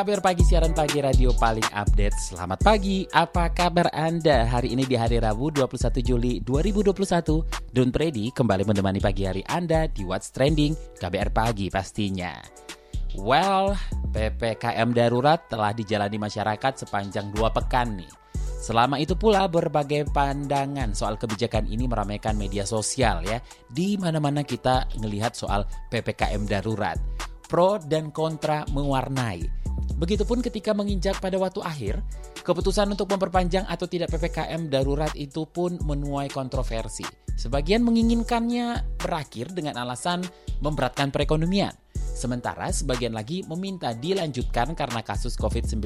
KBR Pagi, siaran pagi radio paling update. Selamat pagi, apa kabar Anda? Hari ini di hari Rabu 21 Juli 2021, Don Predi kembali menemani pagi hari Anda di What's Trending KBR Pagi pastinya. Well, PPKM darurat telah dijalani masyarakat sepanjang dua pekan nih. Selama itu pula berbagai pandangan soal kebijakan ini meramaikan media sosial ya. Di mana-mana kita melihat soal PPKM darurat. Pro dan kontra mewarnai. Begitupun ketika menginjak pada waktu akhir, keputusan untuk memperpanjang atau tidak PPKM darurat itu pun menuai kontroversi. Sebagian menginginkannya berakhir dengan alasan memberatkan perekonomian. Sementara sebagian lagi meminta dilanjutkan karena kasus COVID-19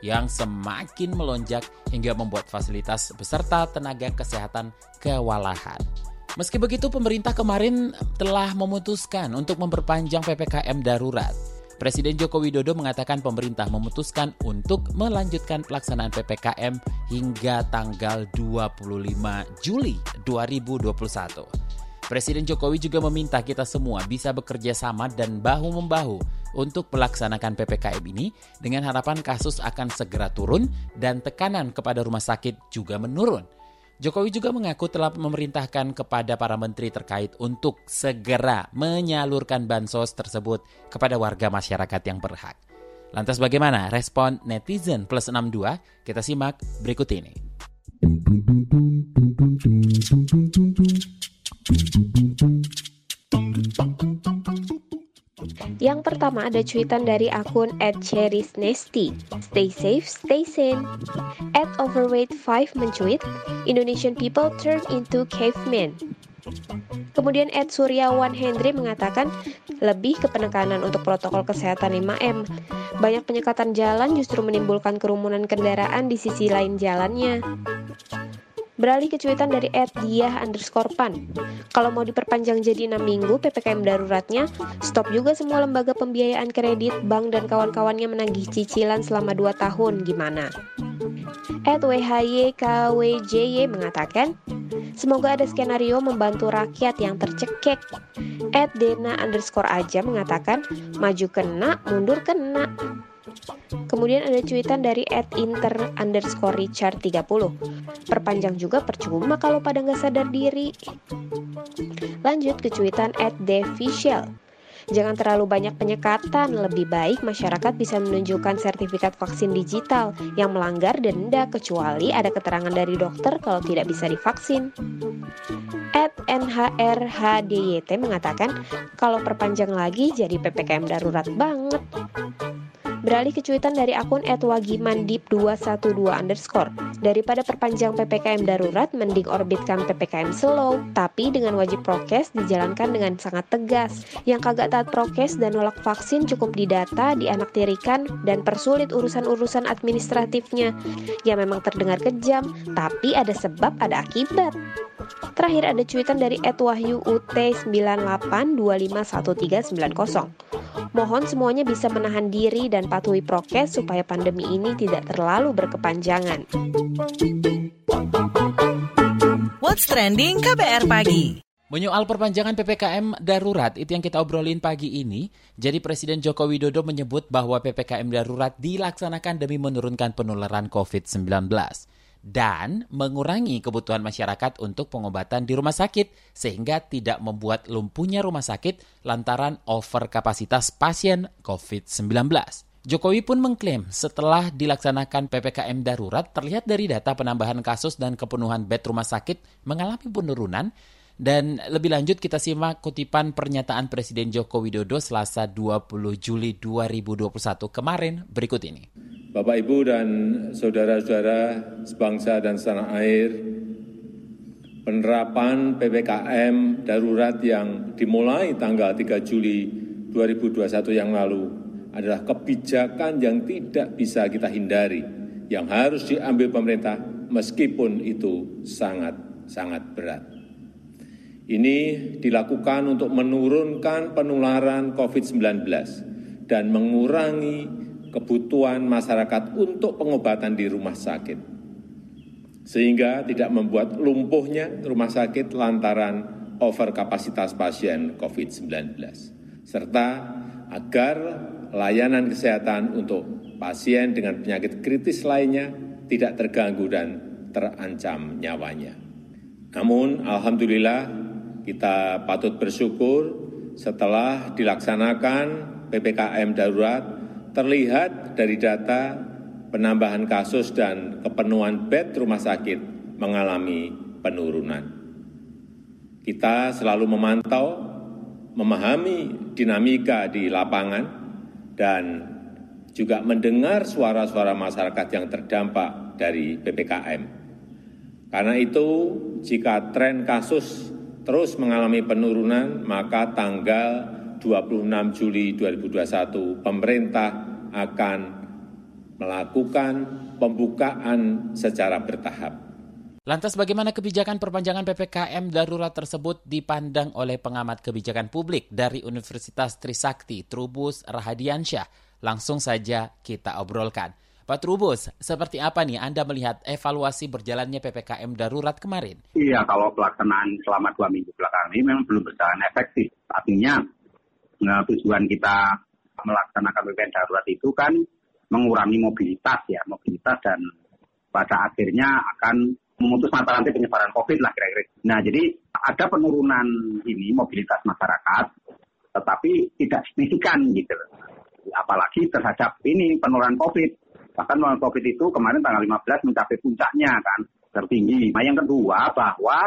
yang semakin melonjak hingga membuat fasilitas beserta tenaga kesehatan kewalahan. Meski begitu, pemerintah kemarin telah memutuskan untuk memperpanjang PPKM darurat. Presiden Joko Widodo mengatakan pemerintah memutuskan untuk melanjutkan pelaksanaan PPKM hingga tanggal 25 Juli 2021. Presiden Jokowi juga meminta kita semua bisa bekerja sama dan bahu-membahu untuk melaksanakan PPKM ini dengan harapan kasus akan segera turun dan tekanan kepada rumah sakit juga menurun. Jokowi juga mengaku telah memerintahkan kepada para menteri terkait untuk segera menyalurkan bansos tersebut kepada warga masyarakat yang berhak. Lantas bagaimana respon netizen plus 62? Kita simak berikut ini. Yang pertama ada cuitan dari akun @cherisnesty. Stay safe, stay sane. At overweight5 mencuit, Indonesian people turn into cavemen. Kemudian Ed Suryawan Hendry mengatakan lebih ke penekanan untuk protokol kesehatan 5M. Banyak penyekatan jalan justru menimbulkan kerumunan kendaraan di sisi lain jalannya. Beralih ke cuitan dari Diah underscore pan. Kalau mau diperpanjang jadi 6 minggu PPKM daruratnya, stop juga semua lembaga pembiayaan kredit, bank dan kawan-kawannya menagih cicilan selama 2 tahun. Gimana? Ed WHYKWJY mengatakan, Semoga ada skenario membantu rakyat yang tercekek. Ed Dena underscore aja mengatakan, maju kena, mundur kena. Kemudian ada cuitan dari at inter underscore Richard 30. Perpanjang juga percuma kalau pada nggak sadar diri. Lanjut ke cuitan at Devishel. Jangan terlalu banyak penyekatan, lebih baik masyarakat bisa menunjukkan sertifikat vaksin digital yang melanggar denda kecuali ada keterangan dari dokter kalau tidak bisa divaksin. At NHRHDYT mengatakan kalau perpanjang lagi jadi PPKM darurat banget. Beralih ke cuitan dari akun @wagimandip212 underscore. Daripada perpanjang PPKM darurat, mending orbitkan PPKM slow, tapi dengan wajib prokes dijalankan dengan sangat tegas. Yang kagak taat prokes dan nolak vaksin cukup didata, dianaktirikan, dan persulit urusan-urusan administratifnya. Ya memang terdengar kejam, tapi ada sebab, ada akibat. Terakhir ada cuitan dari @wahyu ut98251390. Mohon semuanya bisa menahan diri dan patuhi prokes supaya pandemi ini tidak terlalu berkepanjangan. What's trending KBR pagi? Menyoal perpanjangan PPKM darurat, itu yang kita obrolin pagi ini. Jadi Presiden Joko Widodo menyebut bahwa PPKM darurat dilaksanakan demi menurunkan penularan COVID-19 dan mengurangi kebutuhan masyarakat untuk pengobatan di rumah sakit sehingga tidak membuat lumpuhnya rumah sakit lantaran over kapasitas pasien COVID-19. Jokowi pun mengklaim setelah dilaksanakan PPKM darurat terlihat dari data penambahan kasus dan kepenuhan bed rumah sakit mengalami penurunan dan lebih lanjut kita simak kutipan pernyataan Presiden Joko Widodo Selasa 20 Juli 2021 kemarin berikut ini. Bapak, Ibu, dan saudara-saudara sebangsa dan setanah air, penerapan PPKM darurat yang dimulai tanggal 3 Juli 2021 yang lalu adalah kebijakan yang tidak bisa kita hindari, yang harus diambil pemerintah meskipun itu sangat-sangat berat. Ini dilakukan untuk menurunkan penularan COVID-19 dan mengurangi kebutuhan masyarakat untuk pengobatan di rumah sakit, sehingga tidak membuat lumpuhnya rumah sakit lantaran overkapasitas pasien COVID-19, serta agar layanan kesehatan untuk pasien dengan penyakit kritis lainnya tidak terganggu dan terancam nyawanya. Namun, alhamdulillah, kita patut bersyukur setelah dilaksanakan PPKM darurat, terlihat dari data penambahan kasus dan kepenuhan bed rumah sakit mengalami penurunan. Kita selalu memantau, memahami dinamika di lapangan, dan juga mendengar suara-suara masyarakat yang terdampak dari PPKM. Karena itu, jika tren kasus terus mengalami penurunan, maka tanggal 26 Juli 2021 pemerintah akan melakukan pembukaan secara bertahap. Lantas bagaimana kebijakan perpanjangan PPKM darurat tersebut dipandang oleh pengamat kebijakan publik dari Universitas Trisakti, Trubus Rahadiansyah? Langsung saja kita obrolkan. Trubus, seperti apa nih Anda melihat evaluasi berjalannya PPKM darurat kemarin? Iya, kalau pelaksanaan selama dua minggu belakangan ini memang belum berjalan efektif. Artinya, nah, tujuan kita melaksanakan PPKM darurat itu kan mengurangi mobilitas ya, mobilitas dan pada akhirnya akan memutus mata rantai penyebaran COVID lah kira-kira. Nah, jadi ada penurunan ini mobilitas masyarakat, tetapi tidak signifikan gitu. Apalagi terhadap ini penurunan COVID. Bahkan penurunan COVID itu kemarin tanggal 15 mencapai puncaknya kan, tertinggi. Nah, yang kedua bahwa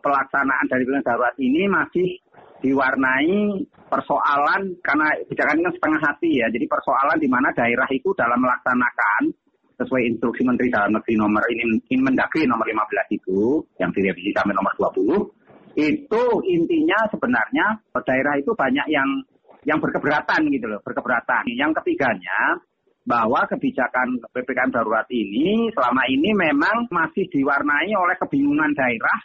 pelaksanaan dari pilihan darurat ini masih diwarnai persoalan karena kebijakan ini kan setengah hati ya. Jadi persoalan di mana daerah itu dalam melaksanakan sesuai instruksi Menteri Dalam Negeri nomor ini, ini Mendagri nomor 15 itu yang direvisi sampai nomor 20 itu intinya sebenarnya daerah itu banyak yang yang berkeberatan gitu loh, berkeberatan. Yang ketiganya bahwa kebijakan PPKM darurat ini selama ini memang masih diwarnai oleh kebingungan daerah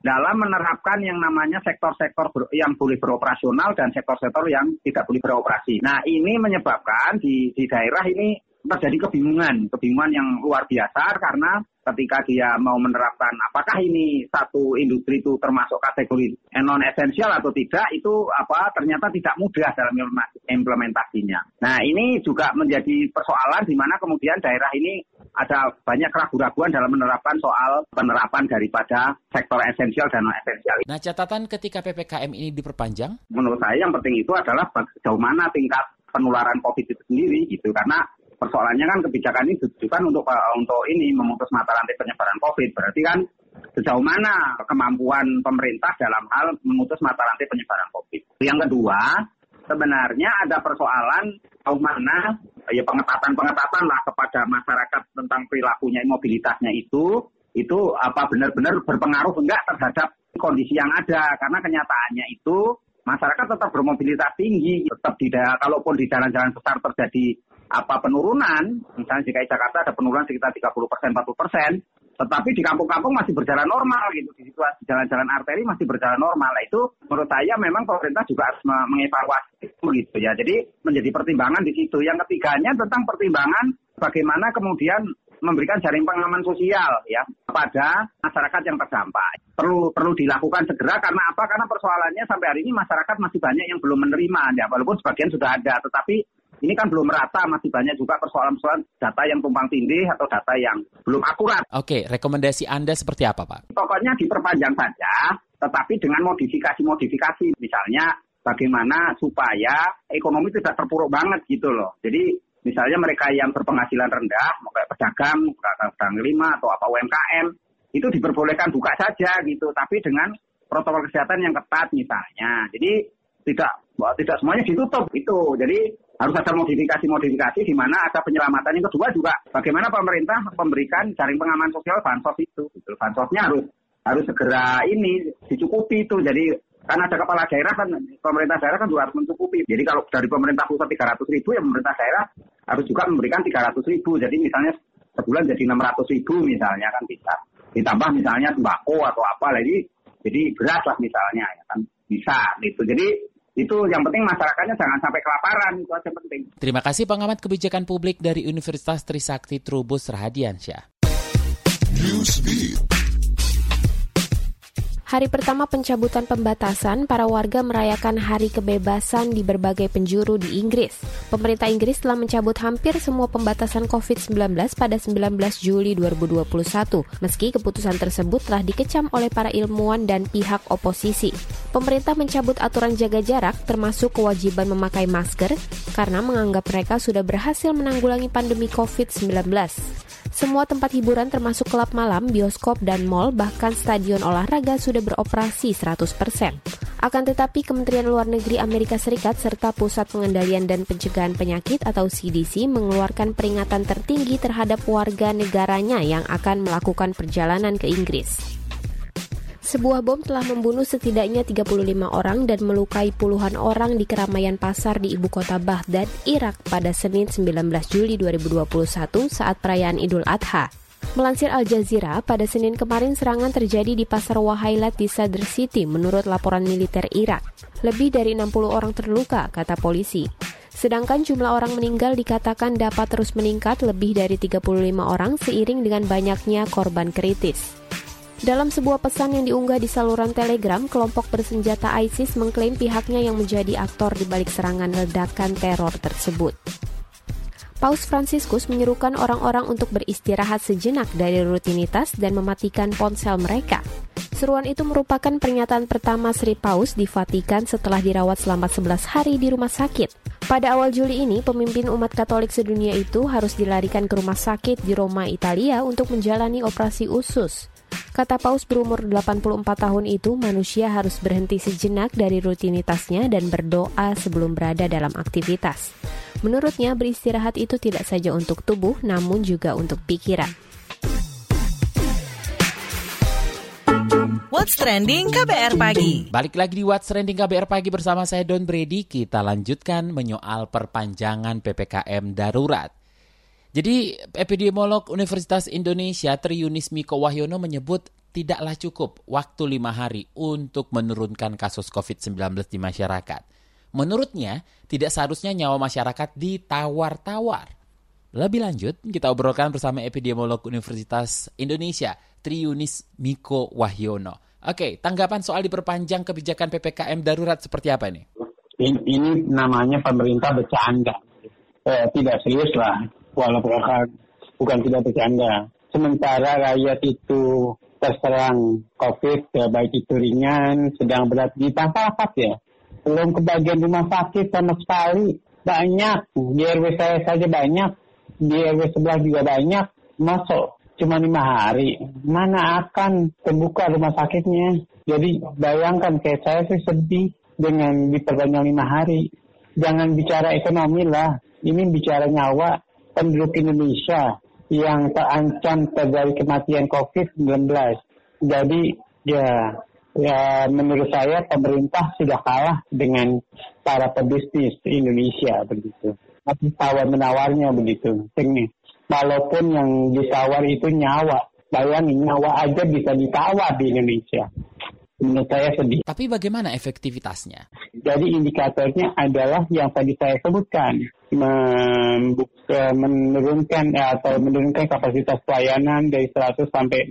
dalam menerapkan yang namanya sektor-sektor yang boleh beroperasional dan sektor-sektor yang tidak boleh beroperasi. Nah ini menyebabkan di, di daerah ini terjadi kebingungan, kebingungan yang luar biasa karena ketika dia mau menerapkan apakah ini satu industri itu termasuk kategori non esensial atau tidak itu apa ternyata tidak mudah dalam implementasinya. Nah ini juga menjadi persoalan di mana kemudian daerah ini ada banyak keraguan-keraguan dalam menerapkan soal penerapan daripada sektor esensial dan non esensial. Nah catatan ketika ppkm ini diperpanjang? Menurut saya yang penting itu adalah sejauh mana tingkat penularan COVID itu sendiri gitu karena persoalannya kan kebijakan ini ditujukan untuk eh, untuk ini memutus mata rantai penyebaran COVID. Berarti kan sejauh mana kemampuan pemerintah dalam hal memutus mata rantai penyebaran COVID. Yang kedua, sebenarnya ada persoalan sejauh mana ya pengetatan-pengetatan lah kepada masyarakat tentang perilakunya mobilitasnya itu itu apa benar-benar berpengaruh enggak terhadap kondisi yang ada karena kenyataannya itu masyarakat tetap bermobilitas tinggi tetap di kalaupun di jalan-jalan besar terjadi apa penurunan, misalnya di Jakarta ada penurunan sekitar 30 persen, 40 persen, tetapi di kampung-kampung masih berjalan normal gitu, di situasi jalan-jalan arteri masih berjalan normal. Nah, itu menurut saya memang pemerintah juga harus mengevaluasi begitu ya. Jadi menjadi pertimbangan di situ. Yang ketiganya tentang pertimbangan bagaimana kemudian memberikan jaring pengaman sosial ya kepada masyarakat yang terdampak. Perlu perlu dilakukan segera karena apa? Karena persoalannya sampai hari ini masyarakat masih banyak yang belum menerima ya walaupun sebagian sudah ada tetapi ini kan belum merata, masih banyak juga persoalan-persoalan data yang tumpang tindih atau data yang belum akurat. Oke, rekomendasi Anda seperti apa, Pak? Pokoknya diperpanjang saja, tetapi dengan modifikasi-modifikasi. Misalnya bagaimana supaya ekonomi tidak terpuruk banget gitu loh. Jadi misalnya mereka yang berpenghasilan rendah, mau kayak pedagang, pedagang lima atau apa UMKM, itu diperbolehkan buka saja gitu, tapi dengan protokol kesehatan yang ketat misalnya. Jadi tidak tidak semuanya ditutup itu. Jadi harus ada modifikasi-modifikasi di mana ada penyelamatan. Yang kedua juga bagaimana pemerintah memberikan jaring pengaman sosial bansos itu. Gitu. Bansosnya harus harus segera ini dicukupi itu. Jadi Karena ada kepala daerah kan, pemerintah daerah kan juga harus mencukupi. Jadi kalau dari pemerintah pusat 300 ribu, ya pemerintah daerah harus juga memberikan 300 ribu. Jadi misalnya sebulan jadi 600 ribu misalnya kan bisa. Ditambah misalnya sembako atau apa lagi, jadi beras lah misalnya ya kan bisa gitu. Jadi itu yang penting masyarakatnya jangan sampai kelaparan itu aja penting. Terima kasih pengamat kebijakan publik dari Universitas Trisakti Trubus Rahadiansyah. Hari pertama pencabutan pembatasan, para warga merayakan hari kebebasan di berbagai penjuru di Inggris. Pemerintah Inggris telah mencabut hampir semua pembatasan COVID-19 pada 19 Juli 2021, meski keputusan tersebut telah dikecam oleh para ilmuwan dan pihak oposisi. Pemerintah mencabut aturan jaga jarak, termasuk kewajiban memakai masker, karena menganggap mereka sudah berhasil menanggulangi pandemi COVID-19. Semua tempat hiburan termasuk klub malam, bioskop, dan mall, bahkan stadion olahraga sudah beroperasi 100%. Akan tetapi Kementerian Luar Negeri Amerika Serikat serta Pusat Pengendalian dan Pencegahan Penyakit atau CDC mengeluarkan peringatan tertinggi terhadap warga negaranya yang akan melakukan perjalanan ke Inggris. Sebuah bom telah membunuh setidaknya 35 orang dan melukai puluhan orang di keramaian pasar di ibu kota Baghdad, Irak pada Senin 19 Juli 2021 saat perayaan Idul Adha. Melansir Al Jazeera, pada Senin kemarin serangan terjadi di pasar Wahailat di Sadr City menurut laporan militer Irak. Lebih dari 60 orang terluka, kata polisi. Sedangkan jumlah orang meninggal dikatakan dapat terus meningkat lebih dari 35 orang seiring dengan banyaknya korban kritis. Dalam sebuah pesan yang diunggah di saluran Telegram, kelompok bersenjata ISIS mengklaim pihaknya yang menjadi aktor di balik serangan ledakan teror tersebut. Paus Fransiskus menyerukan orang-orang untuk beristirahat sejenak dari rutinitas dan mematikan ponsel mereka. Seruan itu merupakan pernyataan pertama Sri Paus di Vatikan setelah dirawat selama 11 hari di rumah sakit. Pada awal Juli ini, pemimpin umat Katolik sedunia itu harus dilarikan ke rumah sakit di Roma, Italia untuk menjalani operasi usus. Kata Paus berumur 84 tahun itu, manusia harus berhenti sejenak dari rutinitasnya dan berdoa sebelum berada dalam aktivitas. Menurutnya, beristirahat itu tidak saja untuk tubuh, namun juga untuk pikiran. What's Trending KBR Pagi. Balik lagi di What's Trending KBR Pagi bersama saya Don Brady. Kita lanjutkan menyoal perpanjangan PPKM darurat. Jadi epidemiolog Universitas Indonesia Triunis Miko Wahyono menyebut tidaklah cukup waktu lima hari untuk menurunkan kasus COVID-19 di masyarakat. Menurutnya, tidak seharusnya nyawa masyarakat ditawar-tawar. Lebih lanjut, kita obrolkan bersama epidemiolog Universitas Indonesia, Triunis Miko Wahyono. Oke, tanggapan soal diperpanjang kebijakan PPKM darurat seperti apa ini? Ini, namanya pemerintah bercanda. Eh, tidak serius lah walaupun bukan tidak bercanda. Sementara rakyat itu terserang COVID, ya, baik itu ringan, sedang berat di masyarakat ya. Belum kebagian rumah sakit sama sekali. Banyak, di RW saya saja banyak, di RW sebelah juga banyak. Masuk cuma lima hari, mana akan terbuka rumah sakitnya. Jadi bayangkan kayak saya sih sedih dengan diperpanjang lima hari. Jangan bicara ekonomi lah, ini bicara nyawa penduduk Indonesia yang terancam terjadi kematian COVID-19. Jadi ya ya menurut saya pemerintah sudah kalah dengan para pebisnis Indonesia begitu. Tapi tawar menawarnya begitu. Ini walaupun yang ditawar itu nyawa, bayangin nyawa aja bisa ditawar di Indonesia menurut saya sedih. Tapi bagaimana efektivitasnya? Jadi indikatornya adalah yang tadi saya sebutkan, membuka, menurunkan ya, atau menurunkan kapasitas pelayanan dari 100 sampai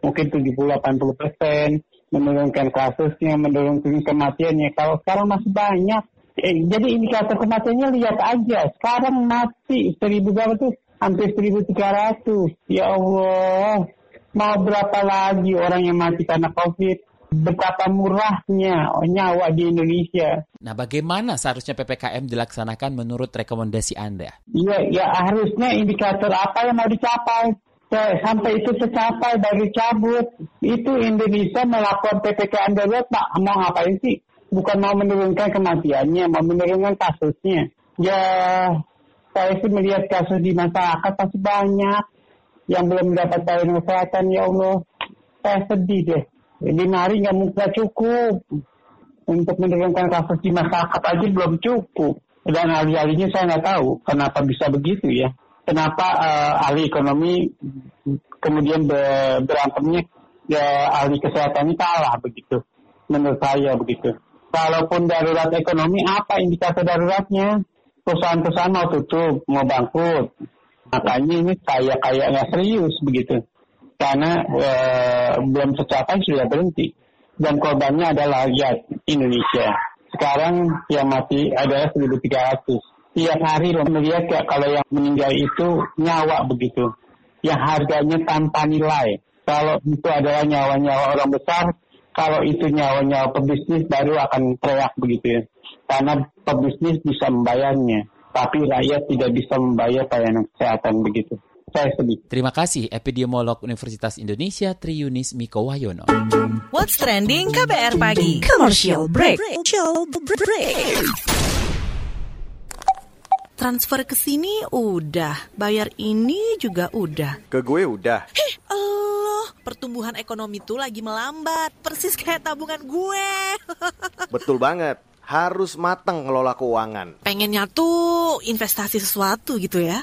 mungkin 70-80 persen, menurunkan kasusnya, menurunkan kematiannya. Kalau sekarang masih banyak, eh, jadi indikator kematiannya lihat aja. Sekarang mati 1000 berapa tuh? Hampir 1300. Ya Allah, mau berapa lagi orang yang mati karena COVID? Betapa murahnya nyawa di Indonesia. Nah, bagaimana seharusnya PPKM dilaksanakan menurut rekomendasi Anda? Iya, ya harusnya indikator apa yang mau dicapai. Sampai itu tercapai dari cabut. Itu Indonesia melakukan PPKM darurat, Pak. Mau ngapain sih? Bukan mau menurunkan kematiannya, mau menurunkan kasusnya. Ya, saya sih melihat kasus di masyarakat masih banyak yang belum mendapat pelayanan kesehatan. Ya Allah, saya sedih deh lima hari nggak mungkin cukup. untuk menurunkan kasus di masyarakat aja belum cukup. Dan ahli-ahlinya saya nggak tahu kenapa bisa begitu ya. Kenapa uh, ahli ekonomi kemudian berantemnya ya ahli kesehatan kalah begitu. Menurut saya begitu. Kalaupun darurat ekonomi, apa indikator daruratnya? Perusahaan-perusahaan mau tutup, mau bangkrut. Makanya ini kayak kayaknya serius begitu. Karena e, belum tercapai sudah berhenti. Dan korbannya adalah rakyat Indonesia. Sekarang yang mati adalah 1.300. Tiap hari lo melihat ya, kalau yang meninggal itu nyawa begitu. Yang harganya tanpa nilai. Kalau itu adalah nyawa-nyawa orang besar, kalau itu nyawa-nyawa pebisnis baru akan teriak begitu ya. Karena pebisnis bisa membayarnya, tapi rakyat tidak bisa membayar pelayanan kesehatan begitu. Saya sedih. Terima kasih epidemiolog Universitas Indonesia Triunis Miko Wahyono. What's trending KBR pagi? Commercial break. Commercial break. Transfer ke sini udah, bayar ini juga udah. Ke gue udah. Heh, pertumbuhan ekonomi tuh lagi melambat, persis kayak tabungan gue. Betul banget. Harus matang ngelola keuangan. Pengennya tuh investasi sesuatu gitu ya.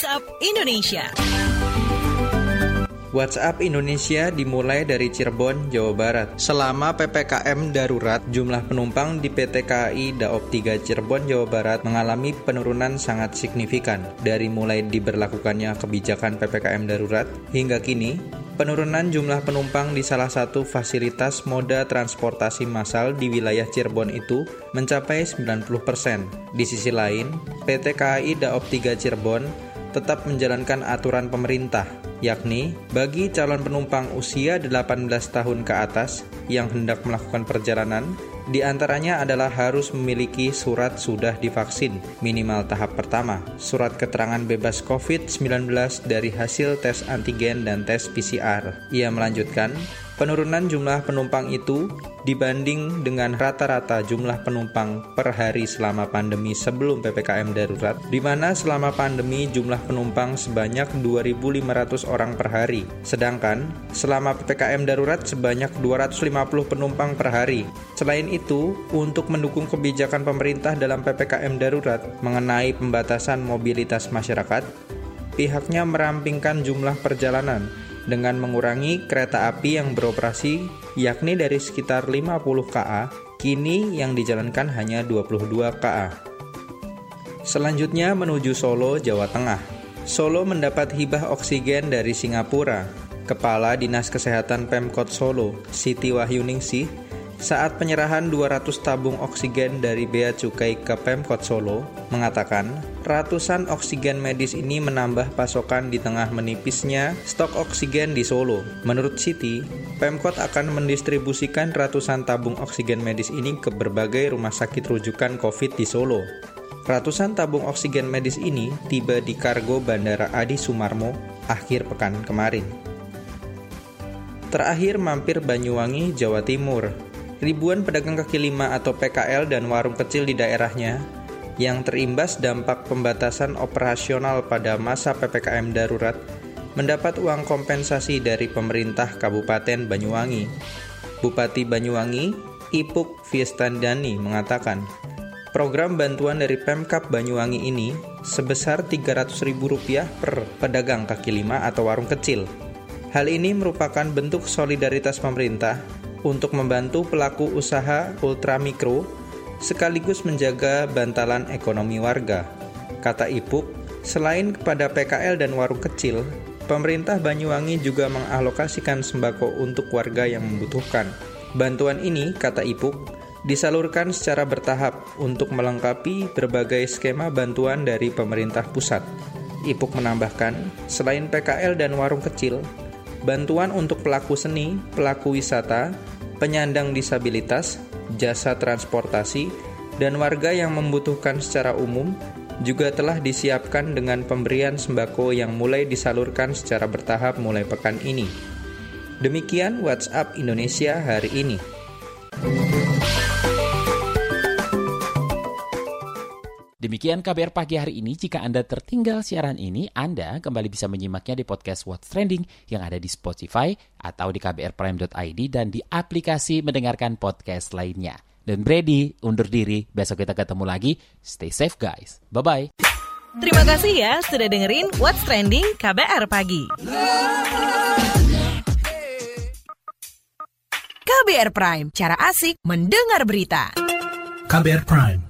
WhatsApp Indonesia. WhatsApp Indonesia dimulai dari Cirebon, Jawa Barat. Selama PPKM darurat, jumlah penumpang di PT KAI Daop 3 Cirebon, Jawa Barat mengalami penurunan sangat signifikan. Dari mulai diberlakukannya kebijakan PPKM darurat hingga kini, penurunan jumlah penumpang di salah satu fasilitas moda transportasi massal di wilayah Cirebon itu mencapai 90%. Di sisi lain, PT KAI Daop 3 Cirebon tetap menjalankan aturan pemerintah, yakni bagi calon penumpang usia 18 tahun ke atas yang hendak melakukan perjalanan, di antaranya adalah harus memiliki surat sudah divaksin minimal tahap pertama, surat keterangan bebas COVID-19 dari hasil tes antigen dan tes PCR. Ia melanjutkan, Penurunan jumlah penumpang itu dibanding dengan rata-rata jumlah penumpang per hari selama pandemi sebelum PPKM darurat, di mana selama pandemi jumlah penumpang sebanyak 2.500 orang per hari, sedangkan selama PPKM darurat sebanyak 250 penumpang per hari. Selain itu, untuk mendukung kebijakan pemerintah dalam PPKM darurat mengenai pembatasan mobilitas masyarakat, pihaknya merampingkan jumlah perjalanan dengan mengurangi kereta api yang beroperasi yakni dari sekitar 50 KA, kini yang dijalankan hanya 22 KA. Selanjutnya menuju Solo, Jawa Tengah. Solo mendapat hibah oksigen dari Singapura. Kepala Dinas Kesehatan Pemkot Solo, Siti Wahyuningsih, saat penyerahan 200 tabung oksigen dari Bea Cukai ke Pemkot Solo, mengatakan ratusan oksigen medis ini menambah pasokan di tengah menipisnya stok oksigen di Solo. Menurut Siti, Pemkot akan mendistribusikan ratusan tabung oksigen medis ini ke berbagai rumah sakit rujukan COVID di Solo. Ratusan tabung oksigen medis ini tiba di kargo Bandara Adi Sumarmo akhir pekan kemarin. Terakhir mampir Banyuwangi, Jawa Timur. Ribuan pedagang kaki lima atau PKL dan warung kecil di daerahnya yang terimbas dampak pembatasan operasional pada masa PPKM darurat mendapat uang kompensasi dari pemerintah Kabupaten Banyuwangi. Bupati Banyuwangi, Ipuk Fiestandani mengatakan, program bantuan dari Pemkap Banyuwangi ini sebesar Rp300.000 per pedagang kaki lima atau warung kecil. Hal ini merupakan bentuk solidaritas pemerintah untuk membantu pelaku usaha ultramikro sekaligus menjaga bantalan ekonomi warga. Kata Ipuk, selain kepada PKL dan warung kecil, pemerintah Banyuwangi juga mengalokasikan sembako untuk warga yang membutuhkan. Bantuan ini, kata Ipuk, disalurkan secara bertahap untuk melengkapi berbagai skema bantuan dari pemerintah pusat. Ipuk menambahkan, selain PKL dan warung kecil, bantuan untuk pelaku seni, pelaku wisata, penyandang disabilitas, jasa transportasi, dan warga yang membutuhkan secara umum juga telah disiapkan dengan pemberian sembako yang mulai disalurkan secara bertahap mulai pekan ini. Demikian WhatsApp Indonesia hari ini. Demikian KBR pagi hari ini. Jika Anda tertinggal siaran ini, Anda kembali bisa menyimaknya di podcast What's Trending yang ada di Spotify atau di kbrprime.id dan di aplikasi mendengarkan podcast lainnya. Dan Brady undur diri. Besok kita ketemu lagi. Stay safe guys. Bye-bye. Terima kasih ya sudah dengerin What's Trending KBR Pagi. KBR Prime, cara asik mendengar berita. KBR Prime,